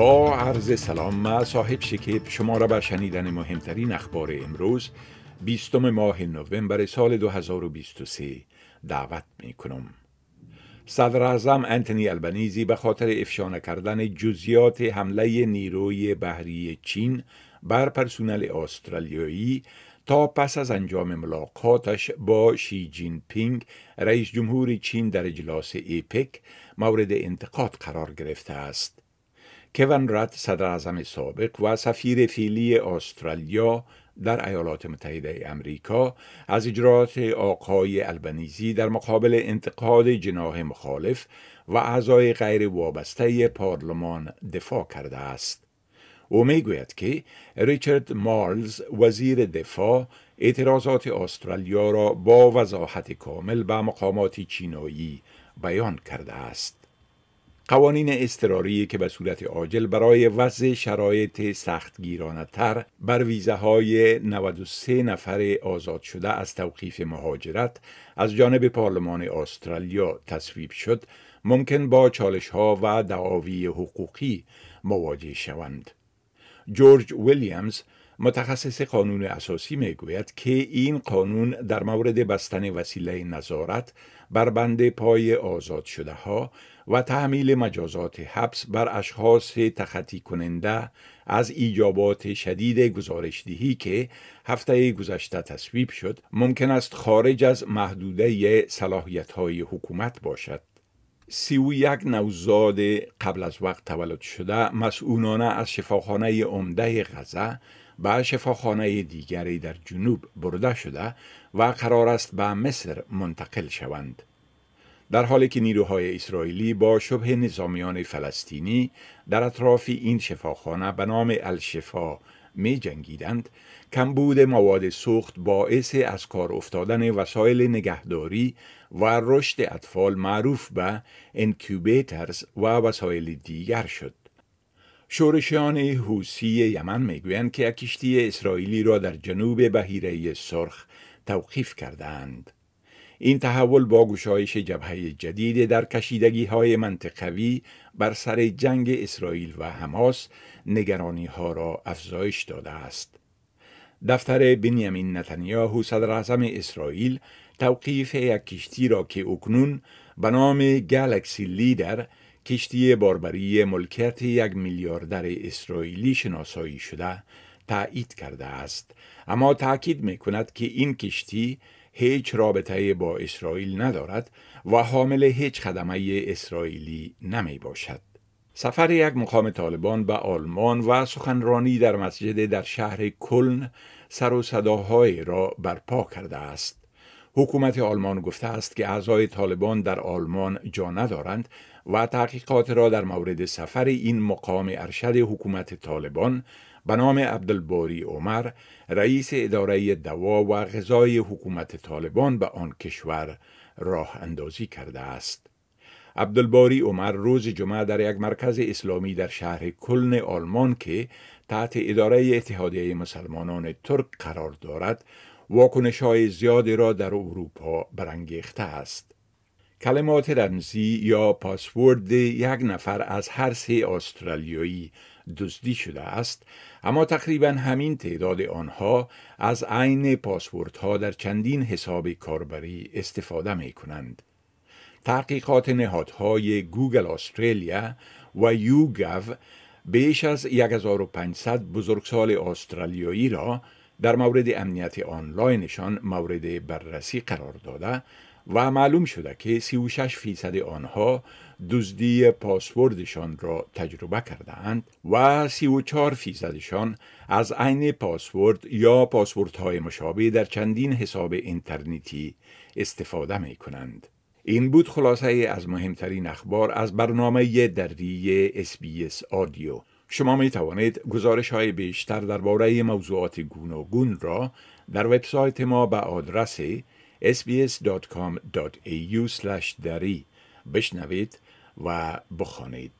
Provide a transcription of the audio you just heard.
با عرض سلام ما صاحب شکیب شما را به شنیدن مهمترین اخبار امروز بیستم ماه نوامبر سال 2023 دعوت می کنم. صدر اعظم انتونی البنیزی به خاطر افشا کردن جزیات حمله نیروی بحری چین بر پرسونل استرالیایی تا پس از انجام ملاقاتش با شی جین پینگ رئیس جمهور چین در اجلاس ایپک مورد انتقاد قرار گرفته است. کوان رات صدر سابق و سفیر فیلی استرالیا در ایالات متحده امریکا از اجرات آقای البنیزی در مقابل انتقاد جناح مخالف و اعضای غیر وابسته پارلمان دفاع کرده است. او می گوید که ریچارد مارلز وزیر دفاع اعتراضات استرالیا را با وضاحت کامل به مقامات چینایی بیان کرده است. قوانین اضطراری که به صورت عاجل برای وضع شرایط سختگیرانه تر بر ویزه های 93 نفر آزاد شده از توقیف مهاجرت از جانب پارلمان استرالیا تصویب شد ممکن با چالش ها و دعاوی حقوقی مواجه شوند. جورج ویلیامز متخصص قانون اساسی می گوید که این قانون در مورد بستن وسیله نظارت بر بند پای آزاد شده ها و تحمیل مجازات حبس بر اشخاص تخطی کننده از ایجابات شدید گزارشدهی که هفته گذشته تصویب شد ممکن است خارج از محدوده صلاحیت های حکومت باشد. سی و یک نوزاد قبل از وقت تولد شده مسئولانه از شفاخانه عمده غزه به شفاخانه دیگری در جنوب برده شده و قرار است به مصر منتقل شوند. در حالی که نیروهای اسرائیلی با شبه نظامیان فلسطینی در اطراف این شفاخانه به نام الشفا می جنگیدند کمبود مواد سوخت باعث از کار افتادن وسایل نگهداری و رشد اطفال معروف به انکیوبیترز و وسایل دیگر شد شورشیان حوسی یمن می‌گویند که کشتی اسرائیلی را در جنوب بهیره سرخ توقیف کردند. این تحول با گشایش جبهه جدید در کشیدگی های منطقوی بر سر جنگ اسرائیل و حماس نگرانی ها را افزایش داده است. دفتر بنیامین نتانیاهو صدر اعظم اسرائیل توقیف یک کشتی را که اکنون به نام گالکسی لیدر کشتی باربری ملکیت یک میلیاردر اسرائیلی شناسایی شده تایید کرده است اما تاکید می کند که این کشتی هیچ رابطه با اسرائیل ندارد و حامل هیچ خدمه اسرائیلی نمی باشد. سفر یک مقام طالبان به آلمان و سخنرانی در مسجد در شهر کلن سر و صداهای را برپا کرده است. حکومت آلمان گفته است که اعضای طالبان در آلمان جا ندارند و تحقیقات را در مورد سفر این مقام ارشد حکومت طالبان به نام عبدالباری عمر رئیس اداره دوا و غذای حکومت طالبان به آن کشور راه اندازی کرده است. عبدالباری عمر روز جمعه در یک مرکز اسلامی در شهر کلن آلمان که تحت اداره اتحادیه مسلمانان ترک قرار دارد واکنش های زیادی را در اروپا برانگیخته است. کلمات رمزی یا پاسورد یک نفر از هر سه استرالیایی دزدی شده است اما تقریبا همین تعداد آنها از عین ها در چندین حساب کاربری استفاده می کنند. تحقیقات نهادهای گوگل استرالیا و یوگو بیش از 1500 بزرگسال استرالیایی را در مورد امنیت آنلاینشان مورد بررسی قرار داده و معلوم شده که 36 فیصد آنها دزدی پاسوردشان را تجربه کرده اند و 34 فیصدشان از عین پاسورد یا پاسوردهای مشابه در چندین حساب اینترنتی استفاده می کنند. این بود خلاصه از مهمترین اخبار از برنامه دری اس آدیو. شما می توانید گزارش های بیشتر درباره موضوعات گوناگون را در وبسایت ما به آدرس sbs.com.au دری بشنوید و بخوانید.